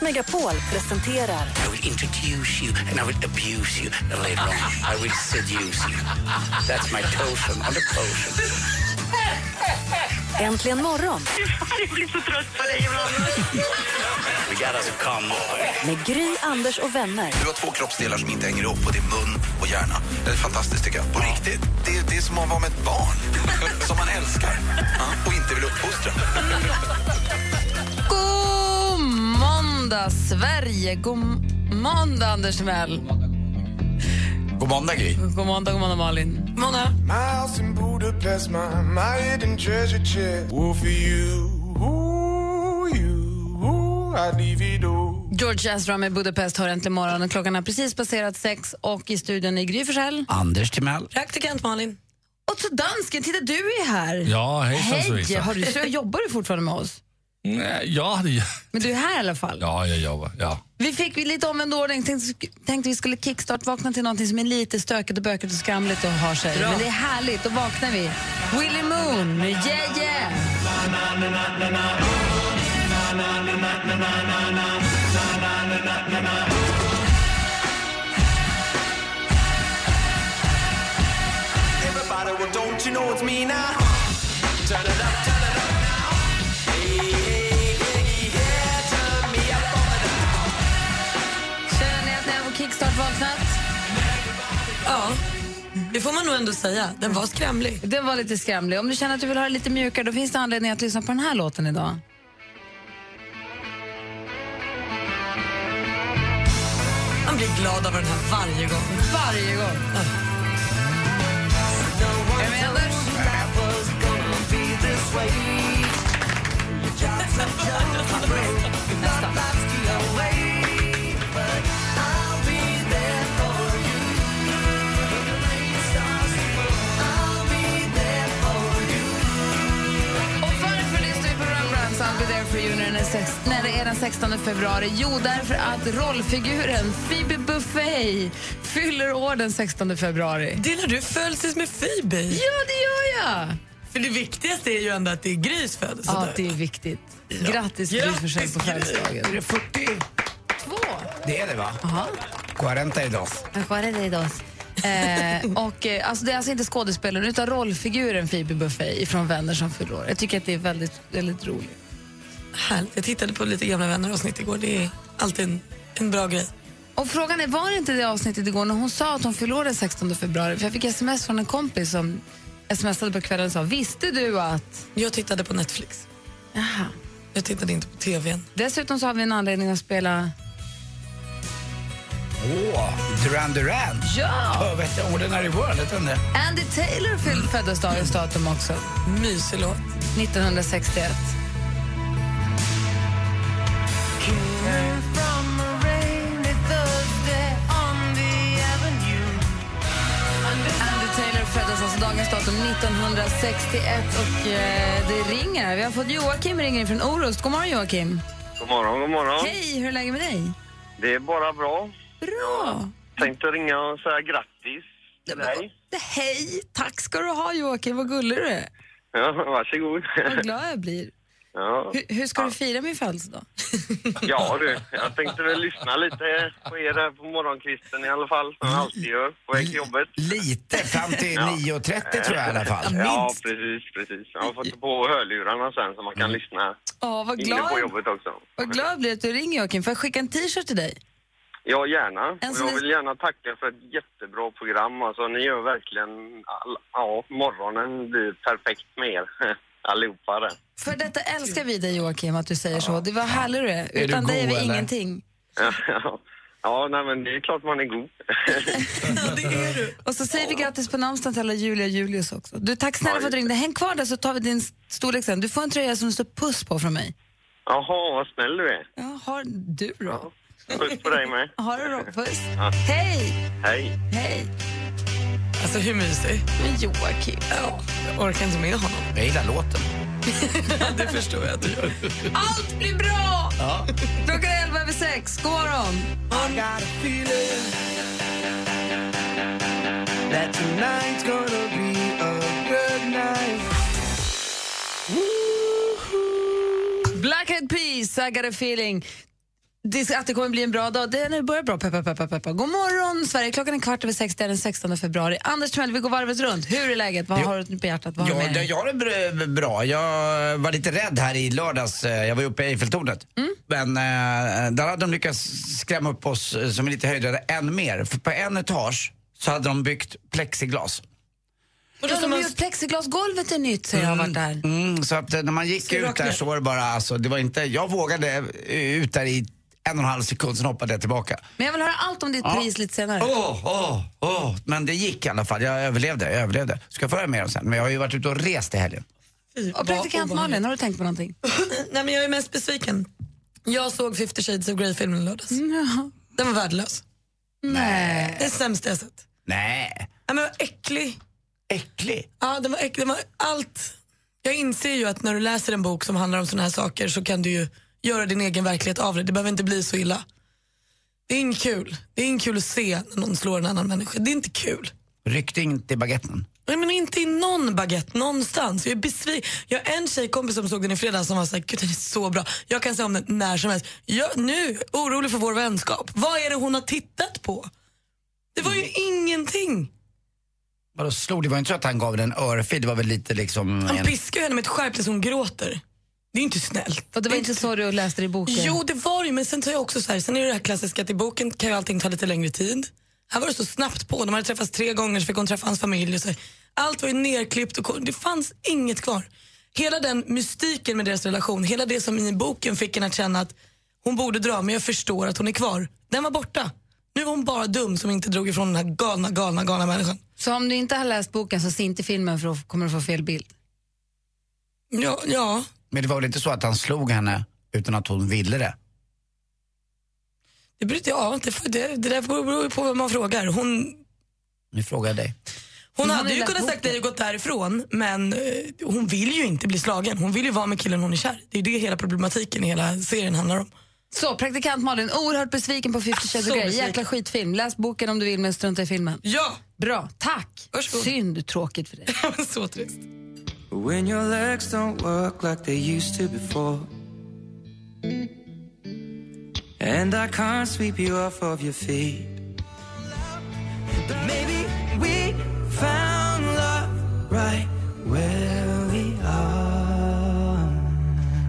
Megapol presenterar I will introduce you and I will abuse you and later on I will seduce you. That's my token on the potion. Äntligen morgon We got us a convoy. med Gry, Anders och vänner. Du har två kroppsdelar som inte hänger ihop och det är mun och hjärna. Det är fantastiskt tycker jag. På riktigt. Det, är- det är som att vara med ett barn. som man älskar. Och inte vill uppfostra. God måndag, Sverige! God måndag, Anders Timell. God måndag Gry. God måndag, god måndag, Malin. Måndag. It all. George Ezra med Budapest hör äntligen morgon. Klockan har precis passerat sex och i studion är Gry Forssell. Anders Timell. Praktikant Malin. Och så dansken, titta du är här. Ja, hejsan Hej, svejsan. har du, så jobbar du fortfarande med oss? Nej, Ja, det, Men du är här i alla fall. ja, jag jobbar. Ja. Vi fick lite omvänd ordning. Tänkte, tänkte vi skulle kickstart-vakna till någonting som är lite stökigt och bökigt och skramligt och har sig. Men det är härligt, då vaknar vi. Willy Moon med Yeah Yeah. Everybody, well, don't you know it's me now? Turn it up har kickstart-vaknat? Ja, det får man nog ändå säga. Den var skrämlig. Den var lite skrämlig. Om du känner att du vill ha det lite mjukare då finns det anledning att lyssna på den här låten idag. Man blir glad av den här varje gång. Varje gång. 16 februari? Jo, därför att rollfiguren Phoebe Buffay fyller år den 16 februari. Delar du födelses med Phoebe? Ja, det gör jag! För det viktigaste är ju ändå att det är Grys födelsedag. Ja, det är viktigt. Grattis, Gry Forssell, på födelsedagen. Är det 40? Två. Det är det va? Aha. 40 idag. Eh, och, eh, alltså, det är alltså inte skådespelaren utan rollfiguren Phoebe Buffay från Vänner som fyller år. Jag tycker att det är väldigt, väldigt roligt. Härligt. Jag tittade på lite gamla vänner-avsnitt igår. Det är alltid en, en bra grej. Och frågan är, var det inte det avsnittet igår när hon sa att hon den 16 februari? För jag fick sms från en kompis som smsade på kvällen och sa, visste du att... Jag tittade på Netflix. Jaha. Jag tittade inte på tvn. Dessutom så har vi en anledning att spela... Åh, Duran Duran. Ja! Oh, vet Ordinary World, du om det? Andy Taylor fyll- föddes dagens datum också, Mysig låt. 1961. Föddes alltså dagens datum 1961 och eh, det ringer. Vi har fått Joakim ringer in från Orust. God morgon Joakim. God morgon, god morgon. Hej, hur är läget med dig? Det är bara bra. Bra. Tänkte ringa och säga grattis till dig. Hej, tack ska du ha Joakim, vad gullig du är. Ja, varsågod. Vad glad jag blir. Ja. Hur, hur ska du fira min födelsedag? ja du, jag tänkte väl lyssna lite på er där på morgonkvisten i alla fall, som jag alltid gör på väg till jobbet. Lite, fram till Ja. 9.30 tror jag i alla fall. Ja, precis, precis. Jag har fått på hörlurarna sen så man kan lyssna Åh, vad inne på glad, jobbet också. vad glad jag blir att du ringer Joakim. Får jag skicka en t-shirt till dig? Ja, gärna. Och jag vill gärna tacka för ett jättebra program. Alltså, ni gör verkligen... All, ja, morgonen blir perfekt med er. Allihopa där. För detta älskar vi dig Joakim, att du säger så. Det var härlig du är. du Utan dig är vi eller? ingenting. Ja, ja nej, men det är klart man är god. Ja, det är du. Och så säger vi grattis på namnsdagen till alla Julia och Julius också. Du, tack snälla för att du ringde. Häng kvar där så tar vi din storlek sen. Du får en tröja som det står puss på från mig. Jaha, vad snäll du är. Ja, har du då? Puss på dig med. Ha det bra. Puss. Ja. Hej! Hej. Hej. Alltså hur mysig? Men Joakim. Ja, jag orkar inte med honom. Jag gillar låten. det förstår jag att du gör. Allt blir bra! Ja. Klockan är elva över sex. God morgon. I got a feeling that tonight's gonna be a good night. Black Eyed Peas, I got a feeling. Det, att det kommer bli en bra dag. Det börjar bra. Peppa, peppa, peppa. God morgon, Sverige. Klockan är kvart över sex. Det är den 16 februari. Anders Timell, vi går varvet runt. Hur är läget? Vad Jo. har du på hjärtat? Vad har det, dig? jag har det br- bra. Jag var lite rädd här i lördags. Jag var uppe i Eiffeltornet. Mm. Men eh, där hade de lyckats skrämma upp oss eh, som är lite höjdare än mer. För på en etage så hade de byggt plexiglas. Ja, de har gjort plexiglasgolvet är nytt, säger jag har varit där. Mm, så att eh, när man gick ut där så var det bara, alltså, det var inte, jag vågade eh, ut där i en och en halv sekund, sen hoppade jag tillbaka. Men jag vill höra allt om ditt Ja. pris lite senare. Åh, åh, åh. Men det gick i alla fall, jag överlevde, jag överlevde. Ska jag få höra mer om sen, men jag har ju varit ute och rest i helgen. Och praktikant Malin, har du tänkt på någonting? Nej, men jag är mest besviken. Jag såg 50 shades of Grey-filmen i lördags. Den var värdelös. Nej. Det är sämsta jag sett. Nej. Nej, men den var äcklig. Äcklig? Ja, den var äcklig. Den var allt. Jag inser ju att när du läser en bok som handlar om såna här saker så kan du ju göra din egen verklighet av det. Det behöver inte bli så illa. Det är inget kul. Det är inget kul att se när någon slår en annan människa. Det är inte kul. Ryckte inte i baguetten. Nej, men inte i någon baguette någonstans. Jag är besviken. Jag har en tjejkompis som såg den i fredags som var såhär, gud den är så bra. Jag kan säga om den när som helst. Jag, nu, orolig för vår vänskap. Vad är det hon har tittat på? Det var ju ingenting. Vadå slog? Det var inte så att han gav den en örfil, det var väl lite liksom... Han en- piskar henne med ett skärp tills hon gråter. Det är inte snällt. Och det var inte så du läste det i boken? Jo, det var det men sen tar jag också så här, sen är det det här klassiska att i boken kan ju allting ta lite längre tid. Här var det så snabbt på, de hade träffats tre gånger så fick hon träffa hans familj. Och så här. Allt var ju nerklippt och det fanns inget kvar. Hela den mystiken med deras relation, hela det som i boken fick en att känna att hon borde dra men jag förstår att hon är kvar. Den var borta. Nu var hon bara dum som inte drog ifrån den här galna, galna, galna människan. Så om du inte har läst boken så se inte filmen för då kommer du få fel bild. Ja, ja. Men det var väl inte så att han slog henne utan att hon ville det? Det, beror, ja, det, det, det där beror ju på vem man frågar. Hon, Nu frågar jag dig. Hon har hade ju ju kunnat sagt nej och gått därifrån men eh, hon vill ju inte bli slagen. Hon vill ju vara med killen hon är kär. Det är det hela problematiken i hela serien handlar om. Så, praktikant Malin, oerhört besviken på 50 Shades of Grey. Jäkla skitfilm. Läs boken om du vill men strunta i filmen. Ja! Bra, tack. Varsågod. Synd, tråkigt för dig. Så trist. When your legs don't work like they used to before. And I can't sweep you off of your feet. But maybe we found love right where we are.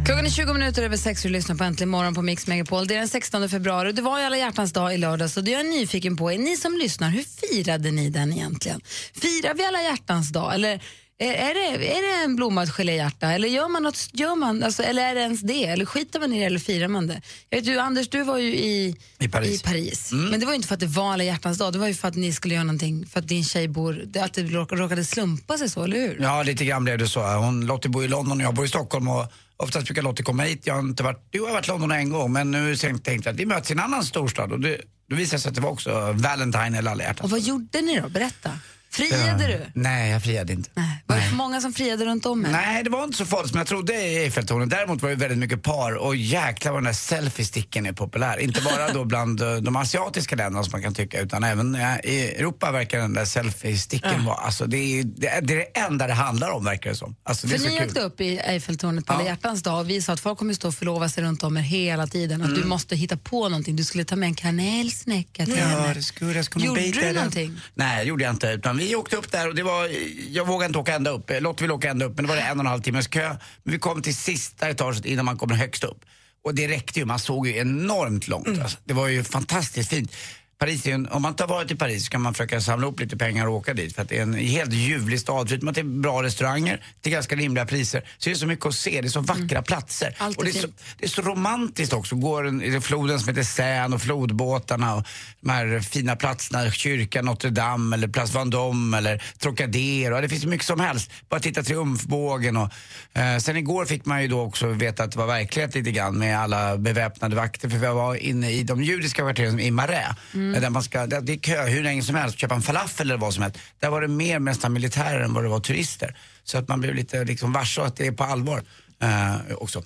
Klockan är 20 minuter över sex och du lyssnar på Äntligen morgon på Mix Megapol. Det är den 16 februari och det var ju alla hjärtans dag i lördags och det jag är nyfiken på är ni som lyssnar, hur firade ni den egentligen? Firar vi alla hjärtans dag eller är, är, det, är det en blommad geléhjärta eller gör man något, gör man, alltså, eller är det ens det? Eller skiter man i det eller firar man det? Jag vet, du, Anders, du var ju i, I Paris. i Paris. Men det var ju inte för att det var alla hjärtans dag, det var ju för att ni skulle göra någonting, för att din tjej bor, att det råk- råkade slumpa sig så, eller hur? Ja, lite grann blev det så. Hon, Lottie bor i London och jag bor i Stockholm och oftast brukar Lottie komma hit. Jag har inte varit, jo, jag har varit i London en gång men nu tänkte jag att vi möts i en annan storstad och det, då visade det sig att det var också Valentine eller alla hjärtans Och vad gjorde ni då? Berätta. Friade du? Nej, jag friade inte. Var det för många som friade runt om er? Nej, det var inte så farligt som jag trodde i Eiffeltornet. Däremot var det väldigt mycket par och jäklar vad den där selfie-sticken är populär. Inte bara då bland eh, de asiatiska länderna som man kan tycka utan även i Europa verkar den där selfie-sticken vara, alltså det är, det är det enda det handlar om verkar det som. Alltså, det För ni kul. åkte upp i Eiffeltornet på alla hjärtans dag och vi sa att folk kommer stå och förlova sig runt om er hela tiden. Att du Mm. måste hitta på någonting. Du skulle ta med en kanelsnäcka till Ja, henne. det skulle jag skulle Gjorde du någonting? Nej, det gjorde jag inte. Utan vi åkte upp där och det var, jag vågade inte åka ända upp. Lotte ville åka ända upp men det var det en och en halv timmes kö. Men vi kom till sista etaget innan man kommer högst upp. Och det räckte ju, man såg ju enormt långt. Mm. Alltså. Det var ju fantastiskt fint. Paris en, om man inte har varit i Paris så kan man försöka samla upp lite pengar och åka dit för att det är en helt ljuvlig stad. Förutom att det är bra restauranger till ganska rimliga priser så är det så mycket att se, det är så vackra platser. Mm. Allt är och det är, så, det är så romantiskt också. Går en, floden som heter Seine och flodbåtarna och de här fina platserna, kyrkan Notre Dame eller Place Vendôme eller Trocadero. Det finns mycket som helst. Bara titta Triumfbågen och eh, sen igår fick man ju då också veta att det var verklighet lite grann med alla beväpnade vakter för vi var inne i de judiska kvarteren i Marais. Mm. Där man ska, det är kö hur länge som helst, köpa en falafel eller vad som helst. Där var det mer nästan militärer än vad det var turister. Så att man blev lite liksom varse att det är på allvar eh, också.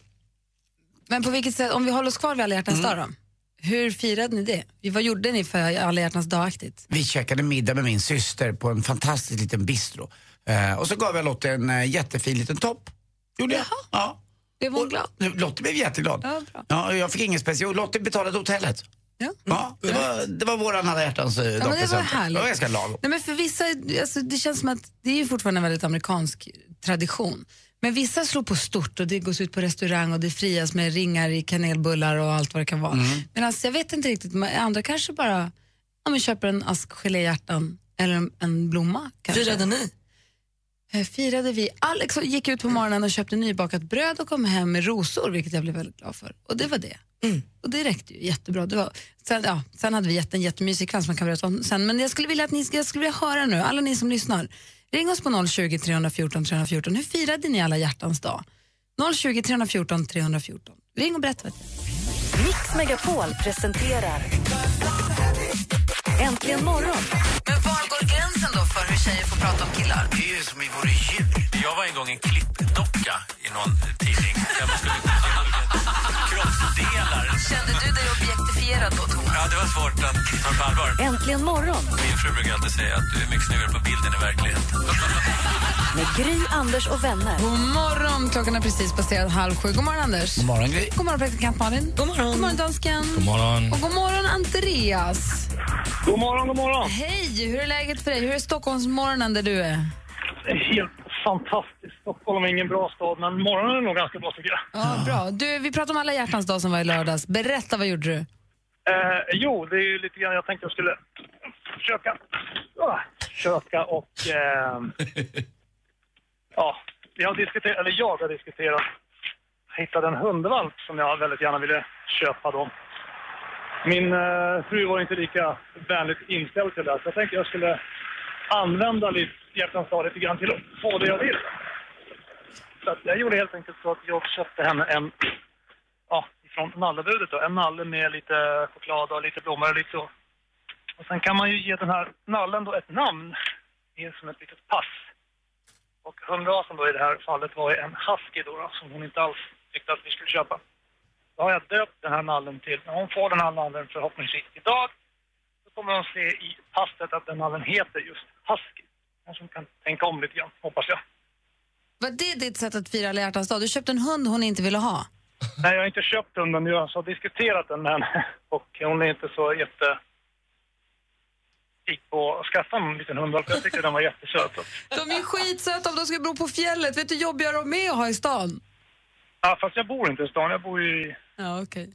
Men på vilket sätt, om vi håller oss kvar vid alla hjärtans Mm. dag då? Hur firade ni det? Vad gjorde ni för alla hjärtans dag-aktigt? Vi käkade middag med min syster på en fantastisk liten bistro. Eh, och så gav jag Lotte en eh, jättefin liten topp. Gjorde jag. Ja. Blev hon glad? Lotte blev jätteglad. Ja, bra. Ja, jag fick ingen special. Lotte betalade hotellet. Ja. Ja, det, var, det var våran alla hjärtans eh, Ja, men det var härligt. Det var ganska lagom. Nej, men för vissa, alltså, det känns som att det är ju fortfarande en väldigt amerikansk tradition. Men vissa slår på stort och det gås ut på restaurang och det frias med ringar i kanelbullar och allt vad det kan vara. Mm. Men alltså, jag vet inte riktigt, andra kanske bara ja, men köper en ask geléhjärtan eller en, en blomma. Kanske. Firade ni? Eh, Firade vi. Alex gick ut på morgonen och köpte nybakat bröd och kom hem med rosor, vilket jag blev väldigt glad för. Och det var det. Och det räckte ju jättebra. Det var, sen, ja, sen hade vi jätte, en jättemysig kväll som man kan berätta om sen. Men jag skulle vilja att ni jag skulle vilja höra nu, alla ni som lyssnar. Ring oss på 020 314 314. Hur firade ni alla hjärtans dag? 020 314 314. Ring och berätta. Mix Megapol presenterar Äntligen morgon. Men var går gränsen då för hur tjejer får prata om killar? Det är ju som i vore djur. Jag var en gång en klippdocka i någon tidning. Kroppsdelar. Kände du dig objektifierad då, Thomas? Ja, det var svårt att ta på allvar. Äntligen morgon Min fru brukar alltid säga att du är mycket snyggare på bilden i verkligheten. med Gry, Anders och vänner. God morgon! Klockan är precis passerat halv sju. God morgon, Anders. God morgon, Gry. God morgon, praktikant Malin. God morgon. God morgon, dansken. God morgon. Och god morgon, Andreas. God morgon, god morgon. Hej! Hur är läget för dig? Hur är Stockholmsmorgonen där du är? Helt fantastiskt. Stockholm är ingen bra stad, men morgonen är nog ganska bra tycker jag. Ja, bra. Du, vi pratade om alla hjärtans dag som var i lördags. Berätta, vad gjorde du? Eh, jo, det är ju lite grann, jag tänkte jag skulle försöka, ah, försöka och... Eh, ja, vi har diskuterat, eller jag har diskuterat, hittade en hundvalp som jag väldigt gärna ville köpa då. Min eh, fru var inte lika vänligt inställd till det, så jag tänkte jag skulle använda lite, hjärtans dag lite grann till att få det jag vill. Så att jag gjorde helt enkelt så att jag köpte henne en, ja, från nallebudet då, en nalle med lite choklad och lite blommor och lite så. Och sen kan man ju ge den här nallen då ett namn, det som ett litet pass. Och hundrasen då i det här fallet var ju en husky då, då som hon inte alls tyckte att vi skulle köpa. Då har jag döpt den här nallen till, när hon får den här nallen förhoppningsvis idag, kommer hon se i passet att den nallen heter just husky. Kanske kan tänka om lite grann, hoppas jag. Var det ditt sätt att fira alla hjärtans dag? Du köpte en hund hon inte ville ha. Nej, jag har inte köpt hunden, jag har diskuterat den med henne och hon är inte så jätte pigg på att skaffa en liten hundvalp. Jag tycker den var jättesöt. De är skitsöta om de ska bo på fjället. Vet du hur jobbiga de är att ha i stan? Ja, fast jag bor inte i stan, jag bor i... Ja, okej.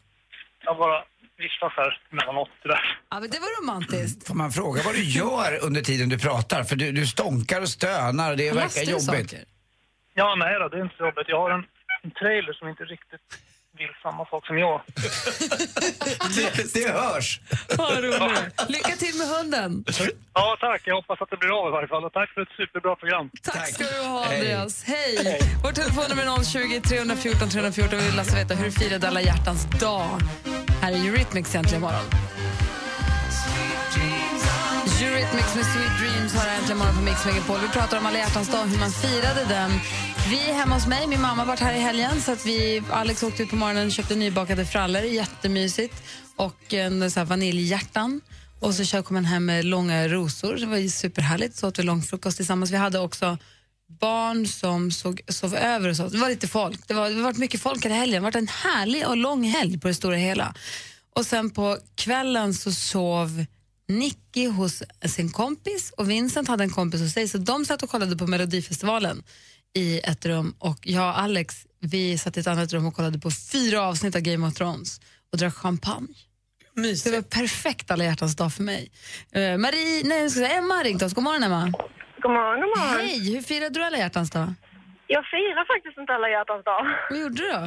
Jag bara vistas här mellanåt där. Ja, men det var romantiskt. Får man fråga vad du gör under tiden du pratar? För du, du stånkar och stönar och det Han verkar lastar ju jobbigt. saker. Ja, nej då, det är inte så jobbigt. Jag har en, en trailer som inte riktigt vill samma sak som jag. Det, det hörs. Vad roligt. Lycka till med hunden. Ja, tack. Jag hoppas att det blir av i varje fall. Och tack för ett superbra program. Tack ska du ha, Andreas. Hej! Vårt telefonnummer är 020 314 314. Vi vill alltså veta hur firade alla hjärtans dag? Här är Eurythmics äntligen morgon. Eurythmics med Sweet Dreams har äntligen morgon på Mix Megapol. Vi pratar om alla hjärtans dag, hur man firade den. Vi är hemma hos mig, min mamma har varit här i helgen så att vi, Alex åkte ut på morgonen och köpte nybakade frallor, jättemysigt. Och en så här vaniljhjärtan. Och så kom han hem med långa rosor, det var superhärligt. Så åt vi långfrukost tillsammans. Vi hade också barn som såg, sov över och så. Det var lite folk. Det var, det mycket folk här helgen. Det har varit en härlig och lång helg på det stora hela. Och sen på kvällen så sov Nicky hos sin kompis och Vincent hade en kompis hos sig så de satt och kollade på Melodifestivalen i ett rum och jag och Alex vi satt i ett annat rum och kollade på fyra avsnitt av Game of Thrones och drack champagne. Det var perfekt alla hjärtans dag för mig. Eh, Marie, nej, jag ska säga Emma har ringt oss. God morgon Emma. God morgon, god morgon. Hej, hur firade du alla hjärtans dag? Jag firar faktiskt inte alla hjärtans dag. Vad gjorde du då?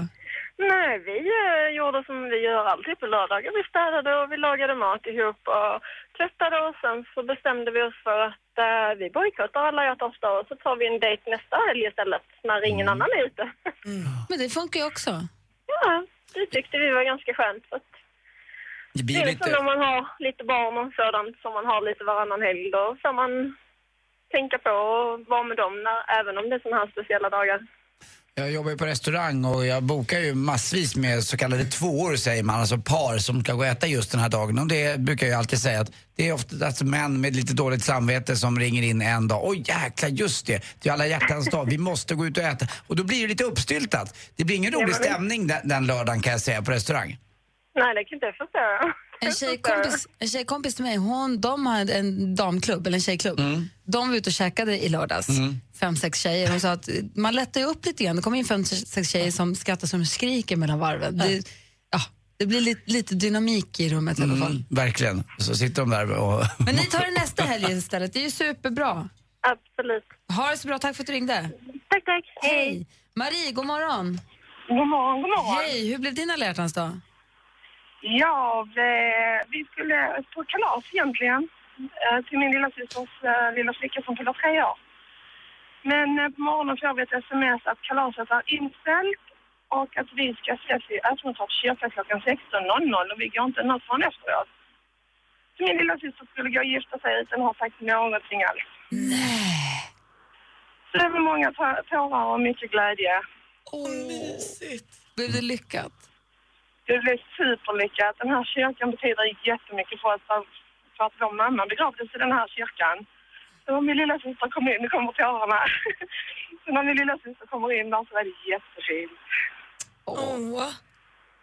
Nej, vi eh, gjorde som vi gör alltid på lördagar. Vi städade och vi lagade mat ihop och tvättade och sen så bestämde vi oss för att eh, vi bojkottar alla hjärtans dag och så tar vi en dejt nästa helg istället när ingen annan är ute. Men det funkar ju också. Ja, det tyckte vi var ganska skönt. För att Det det blir är lite... liksom när man har lite barn och sådant som man har lite varannan helg då får man tänka på att vara med dem när, även om det är sådana här speciella dagar. Jag jobbar ju på restaurang och jag bokar ju massvis med så kallade tvåor säger man, alltså par som ska gå och äta just den här dagen. Och det brukar jag alltid säga att det är ofta alltså män med lite dåligt samvete som ringer in en dag. Oj jäklar, just det, det är alla hjärtans dag, vi måste gå ut och äta. Och då blir det lite uppstyltat. Det blir ingen rolig stämning den, den lördagen kan jag säga på restaurang. Nej, det kan inte jag förstå. En tjejkompis, en tjejkompis till mig, hon, de har en damklubb, eller en tjejklubb. De var ute och käkade i lördags, fem, sex tjejer. Hon sa att man lättar ju upp lite grann. Det kommer in fem, sex tjejer som skrattar som skriker mellan varven. Det, ja, det blir lite, lite dynamik i rummet i alla fall. Mm, verkligen. Så sitter de där och... Men ni tar det nästa helg istället, det är ju superbra. Absolut. Ha det så bra, tack för att du ringde. Tack, tack. Hej. Marie, god morgon. God morgon, god morgon. Hej, hur blev din alla hjärtans dag? Ja, vi, vi skulle på kalas egentligen eh, till min lilla systers eh, lilla flicka som fyller tre år. Men eh, på morgonen får vi ett sms att kalaset är inställt och att vi ska ses i Östmontorp kyrka klockan 16.00 och vi går inte något från efteråt. Så min lilla syster skulle gå och gifta sig utan att ha sagt någonting alls. Nej. Så det var många tå- tårar och mycket glädje. Åh, mysigt. Blev det lyckat? Det blev superlyckat. Den här kyrkan betyder jättemycket för oss. för- att vår mamma begravdes i den här kyrkan. Så när min lilla syster kom in, nu kommer tårarna. Så när min lilla syster kommer in där så var det jättefint. Åh.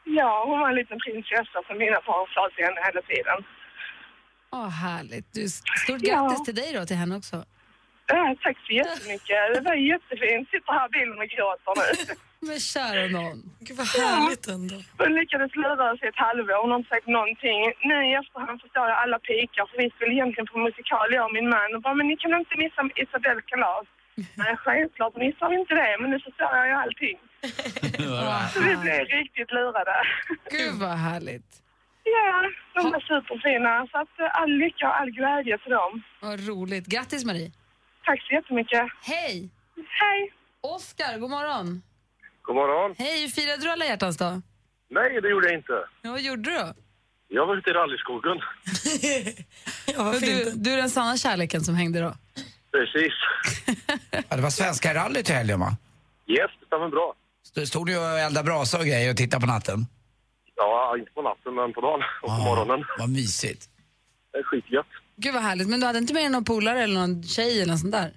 Ja, hon var en liten prinsessa som mina barn sa till henne hela tiden. Åh, härligt. Du, stort Ja. grattis till dig då, till henne också. Ja, tack så jättemycket. Det var jättefint. Sitter här i bilen och gråter nu. Men kära någon. Gud vad härligt ändå. Hon lyckades lura oss i ett halvår. Hon har inte sagt någonting. Nu i efterhand förstår jag alla pikar för vi skulle egentligen på musikal, jag och min man. Och bara, men ni kan inte missa Isabelle kalas. Nej, självklart missar vi inte det, men nu förstår jag ju allting. Så vi blev riktigt lurade. Gud vad härligt. Ja, de var superfina. Så att eh, all lycka och all glädje till dem. Vad roligt. Grattis Marie. Tack så jättemycket. Hej. Hej. Oskar, god morgon. God morgon. Hej, firade du alla hjärtans dag? Nej, det gjorde jag inte. Ja, vad gjorde du då? Jag var ute i rallyskogen. Och du, du är den sanna kärleken som hängde då? Precis. Ja, det var svenska rallyt i helgen va? Yes, det stämmer bra. Stod- Stod du och eldade brasa och grejer och tittade på natten? Ja, inte på natten, men på dagen och på morgonen. Vad mysigt. Det är skitgött. Gud vad härligt. Men du hade inte med dig någon polare eller någon tjej eller något sånt där?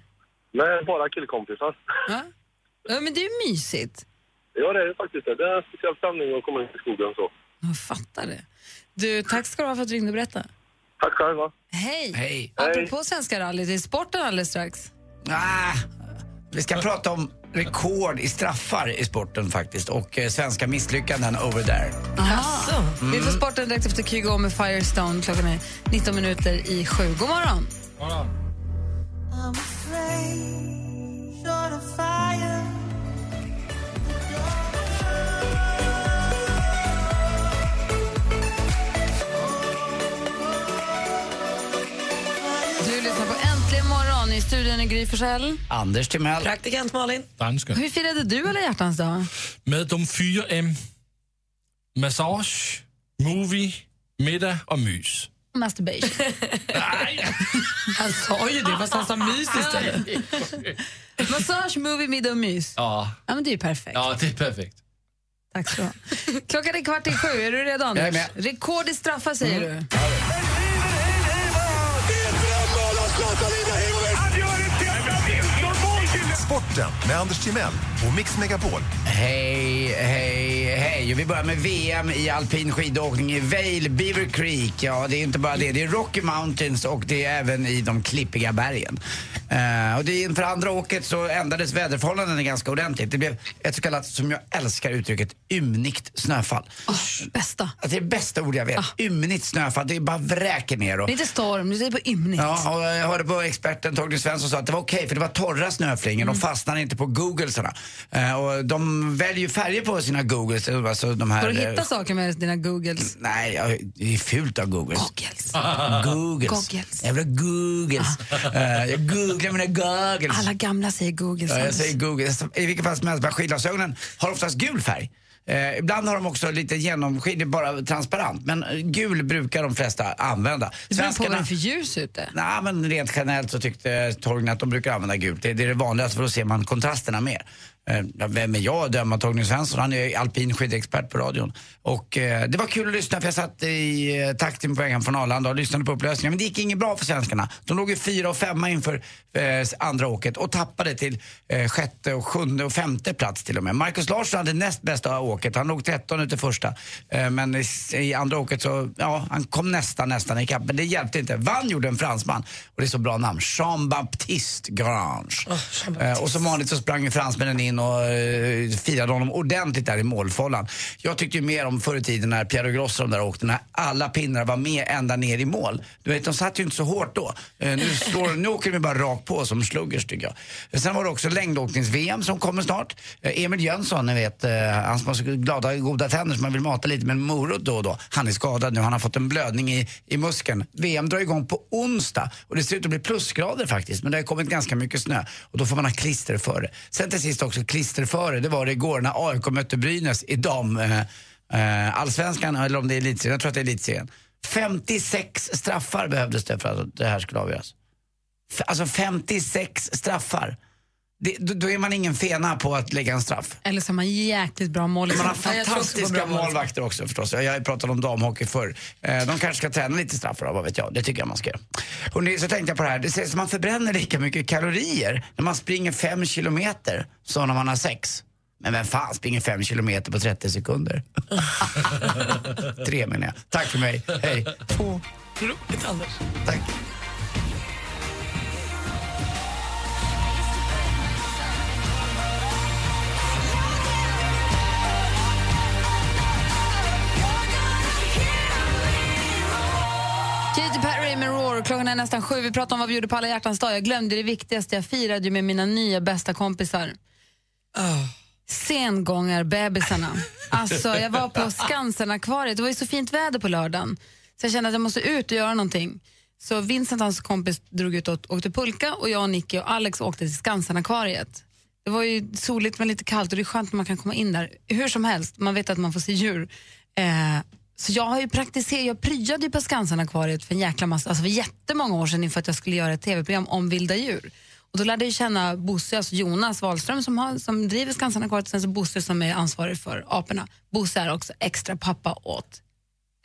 Nej, bara killkompisar. Ja, ja men det är ju mysigt. Ja, det är faktiskt det. Det är en speciell stämning att komma ut i skogen så. Jag fattar det. Du, tack ska du ha för att du ringde och berättade. Tack själva. Hej! Hej. Apropå Svenska rallyt, det är sporten alldeles strax. Ah, vi ska prata om rekord i straffar i sporten faktiskt och eh, svenska misslyckanden over there. Aha. Mm. Vi får sporten direkt efter Kygo med Firestone. Klockan är 19 minuter i sju. God morgon! I'm afraid, i studion i Gry Forssell. Anders Timell. Praktikant Malin. Dansken. Hur firade du alla hjärtans dag? Med de fyra M. Massage, movie, middag och mys. Masturbation. Han sa ju det, fast han sa mys istället. Massage, movie, middag och mys. Ja, Ja, men det är ju perfekt. ja det är perfekt. Tack ska du ha. Klockan är kvart i sju. Är du redo, Anders? Jag är med. Mm. Rekord i straffar, säger du. Sporten med Anders Timell på Mix Megapol. Hej, hej, hej. Och vi börjar med VM i alpin skidåkning i Vail, Beaver Creek. Ja, det är inte bara det. Det är Rocky Mountains och det är även i de klippiga bergen. Eh, och det är, inför andra åket så ändrades väderförhållandena ganska ordentligt. Det blev ett så kallat, som jag älskar uttrycket, ymnigt snöfall. bästa. Alltså, det är det bästa ord jag vet. Ymnigt snöfall. Det bara vräker ner. Och, Det är inte storm, du säger på ymnigt. Ja, och jag hörde på experten Torgny Svensson sa att det var okej för det var torra snöflingor. De fastnar inte på googlesarna. Eh, och de väljer färger på sina googles. Alltså de här, Går det att eh, hitta saker med dina googles? Nej, det är fult av googles. Googles. Googles. Googles. Jävla googles. Eh, jag googlar mina googles. Alla gamla säger googles. Ja, jag säger Google. I vilket fall som helst, skidglasögonen har oftast gul färg. Eh, ibland har de också lite genomskinlig, bara transparent. Men gul brukar de flesta använda. Det beror på vad det för ljus ute. Nej, men rent generellt så tyckte Torgny att de brukar använda gult. Det, det är det vanligaste för då ser man kontrasterna mer. Eh, Vem är jag att döma Torgny Svensson? Han är alpin skidexpert på radion. Och eh, det var kul att lyssna för jag satt i eh, takten på vägen från Arlanda och lyssnade på upplösningen. Men det gick inget bra för svenskarna. De låg ju fyra och femma inför eh, andra åket och tappade till eh, sjätte och sjunde och femte plats till och med. Marcus Larsson hade näst bästa åket. Han låg 13 ut i första. Eh, men i, i andra åket så, ja, han kom nästan, nästan ikapp. Men det hjälpte inte. Vann gjorde en fransman. Och det är så bra namn. Jean-Baptiste Grange. Eh, och som vanligt så sprang fransmännen in och eh, firade honom ordentligt där i målfållan. Jag tyckte ju mer om förr i tiden när Piero Grosso de där åkte, när alla pinnar var med ända ner i mål. Du vet, de satt ju inte så hårt då. Eh, nu, slår, nu åker de bara rakt på som sluggers tycker jag. Sen var det också längdåknings-VM som kommer snart. Eh, Emil Jönsson, ni vet, eh, han som har så glada, goda tänder som man vill mata lite med en morot då och då. Han är skadad nu, han har fått en blödning i, i muskeln. VM drar igång på onsdag och det ser ut att bli plusgrader faktiskt, men det har kommit ganska mycket snö och då får man ha klister före. Sen till sist också klisterföre, det var det igår när AIK mötte Brynäs i dam, eh, eh, allsvenskan, eller om det är elitserien, jag tror att det är elitserien. 56 straffar behövdes det för att det här skulle avgöras. F- Alltså 56 straffar. Det, då, då är man ingen fena på att lägga en straff. Eller så har man jäkligt bra mål. Man har fantastiska målvakter också förstås. Jag har pratat om damhockey förr. Eh, De kanske ska träna lite straffar, vad vet jag. Det tycker jag man ska göra. Så tänkte jag på det här. Det sägs att man förbränner lika mycket kalorier när man springer fem kilometer som när man har sex. Men vem fan springer fem kilometer på 30 sekunder? Tre menar jag. Tack för mig. Hej. Två. Roligt, Anders. Tack. Perry med Roar. Klockan är nästan sju. Vi pratar om vad vi gjorde på alla hjärtans dag. Jag glömde det viktigaste. Jag firade ju med mina nya bästa kompisar. Sengångarbebisarna. Alltså, jag var på Skansen-akvariet. Det var ju så fint väder på lördagen. Så jag kände att jag måste ut och göra någonting. Så Vincent, hans kompis, drog ut och åkte pulka och jag, Nicky och Alex åkte till Skansen-akvariet. Det var ju soligt men lite kallt och det är skönt när man kan komma in där. Hur som helst, man vet att man får se djur. Eh, så jag har ju praktiserat, jag pryade ju på Skansen-akvariet för en jäkla massa, alltså för jättemånga år sedan inför att jag skulle göra ett tv-program om vilda djur. Och då lärde jag känna Bosse, alltså Jonas Wahlström som, har, som driver Skansen-akvariet och sen så Bosse som är ansvarig för aporna. Bosse är också extra pappa åt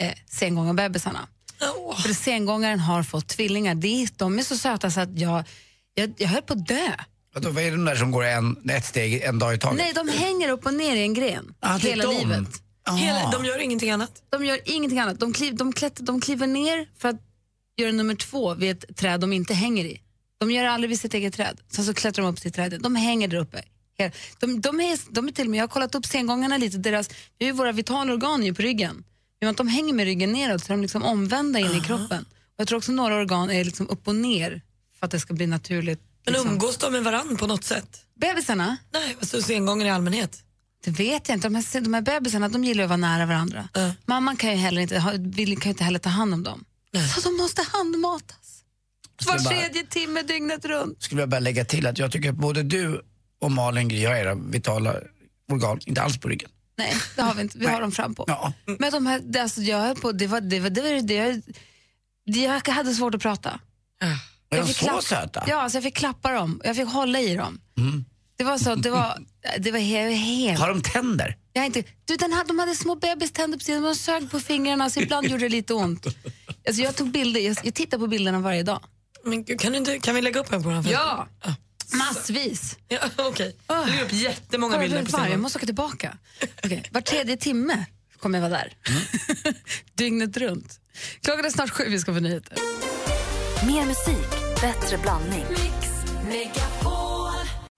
eh, sengångarbebisarna. För sengångaren har fått tvillingar. Det de är så söta så att jag, jag, jag höll på att dö. Vad är det de där som går en, ett steg en dag i taget? Nej, de hänger upp och ner i en gren Ah, hela livet. Hela, de gör ingenting annat? De gör ingenting annat. De, kliv, de, klätt, de kliver ner för att göra nummer två vid ett träd de inte hänger i. De gör det aldrig vid sitt eget träd. Sen så klättrar de upp till trädet. De hänger där uppe. De, de, är, de är till med, jag har kollat upp sengångarna lite, deras, det är ju våra vitala organ är ju på ryggen. Men de hänger med ryggen neråt så är de liksom omvända in i kroppen. Och jag tror också några organ är liksom upp och ner för att det ska bli naturligt. Men liksom. umgås de med varann på något sätt? Bebisarna? Nej, alltså sengångare i allmänhet. Det vet jag inte. De här, de här bebisarna de gillar att vara nära varandra. Mamman kan ju heller inte, vill, kan ju inte heller ta hand om dem. Så de måste handmatas. Var tredje timme dygnet runt. skulle jag bara lägga till att jag tycker att både du och Malin Gry har era vitala organ, inte alls på ryggen. Nej, det har vi inte. Vi har dem fram på. Ja. Men de här, det, alltså, jag på, det var, det var, det var, det det, jag hade svårt att prata. Är Jag de så klapp- söta? Ja, så jag fick klappa dem. Jag fick hålla i dem. Det var så, det var, det var he, helt... Har de tänder? Jag inte, du, den hade, de hade små bebiständer på sidan, de sög på fingrarna så ibland gjorde det lite ont. Alltså, jag tog bilder, jag, jag tittar på bilderna varje dag. Men kan, du inte, kan vi lägga upp en på den här Ja! Massvis. Ja, Okej, okay. du lägger upp jättemånga Var- bilder på var, Jag måste åka tillbaka. Okay. Var tredje timme kommer jag vara där. Dygnet runt. Klockan är snart sju, vi ska få nyheter. Mer musik, bättre blandning.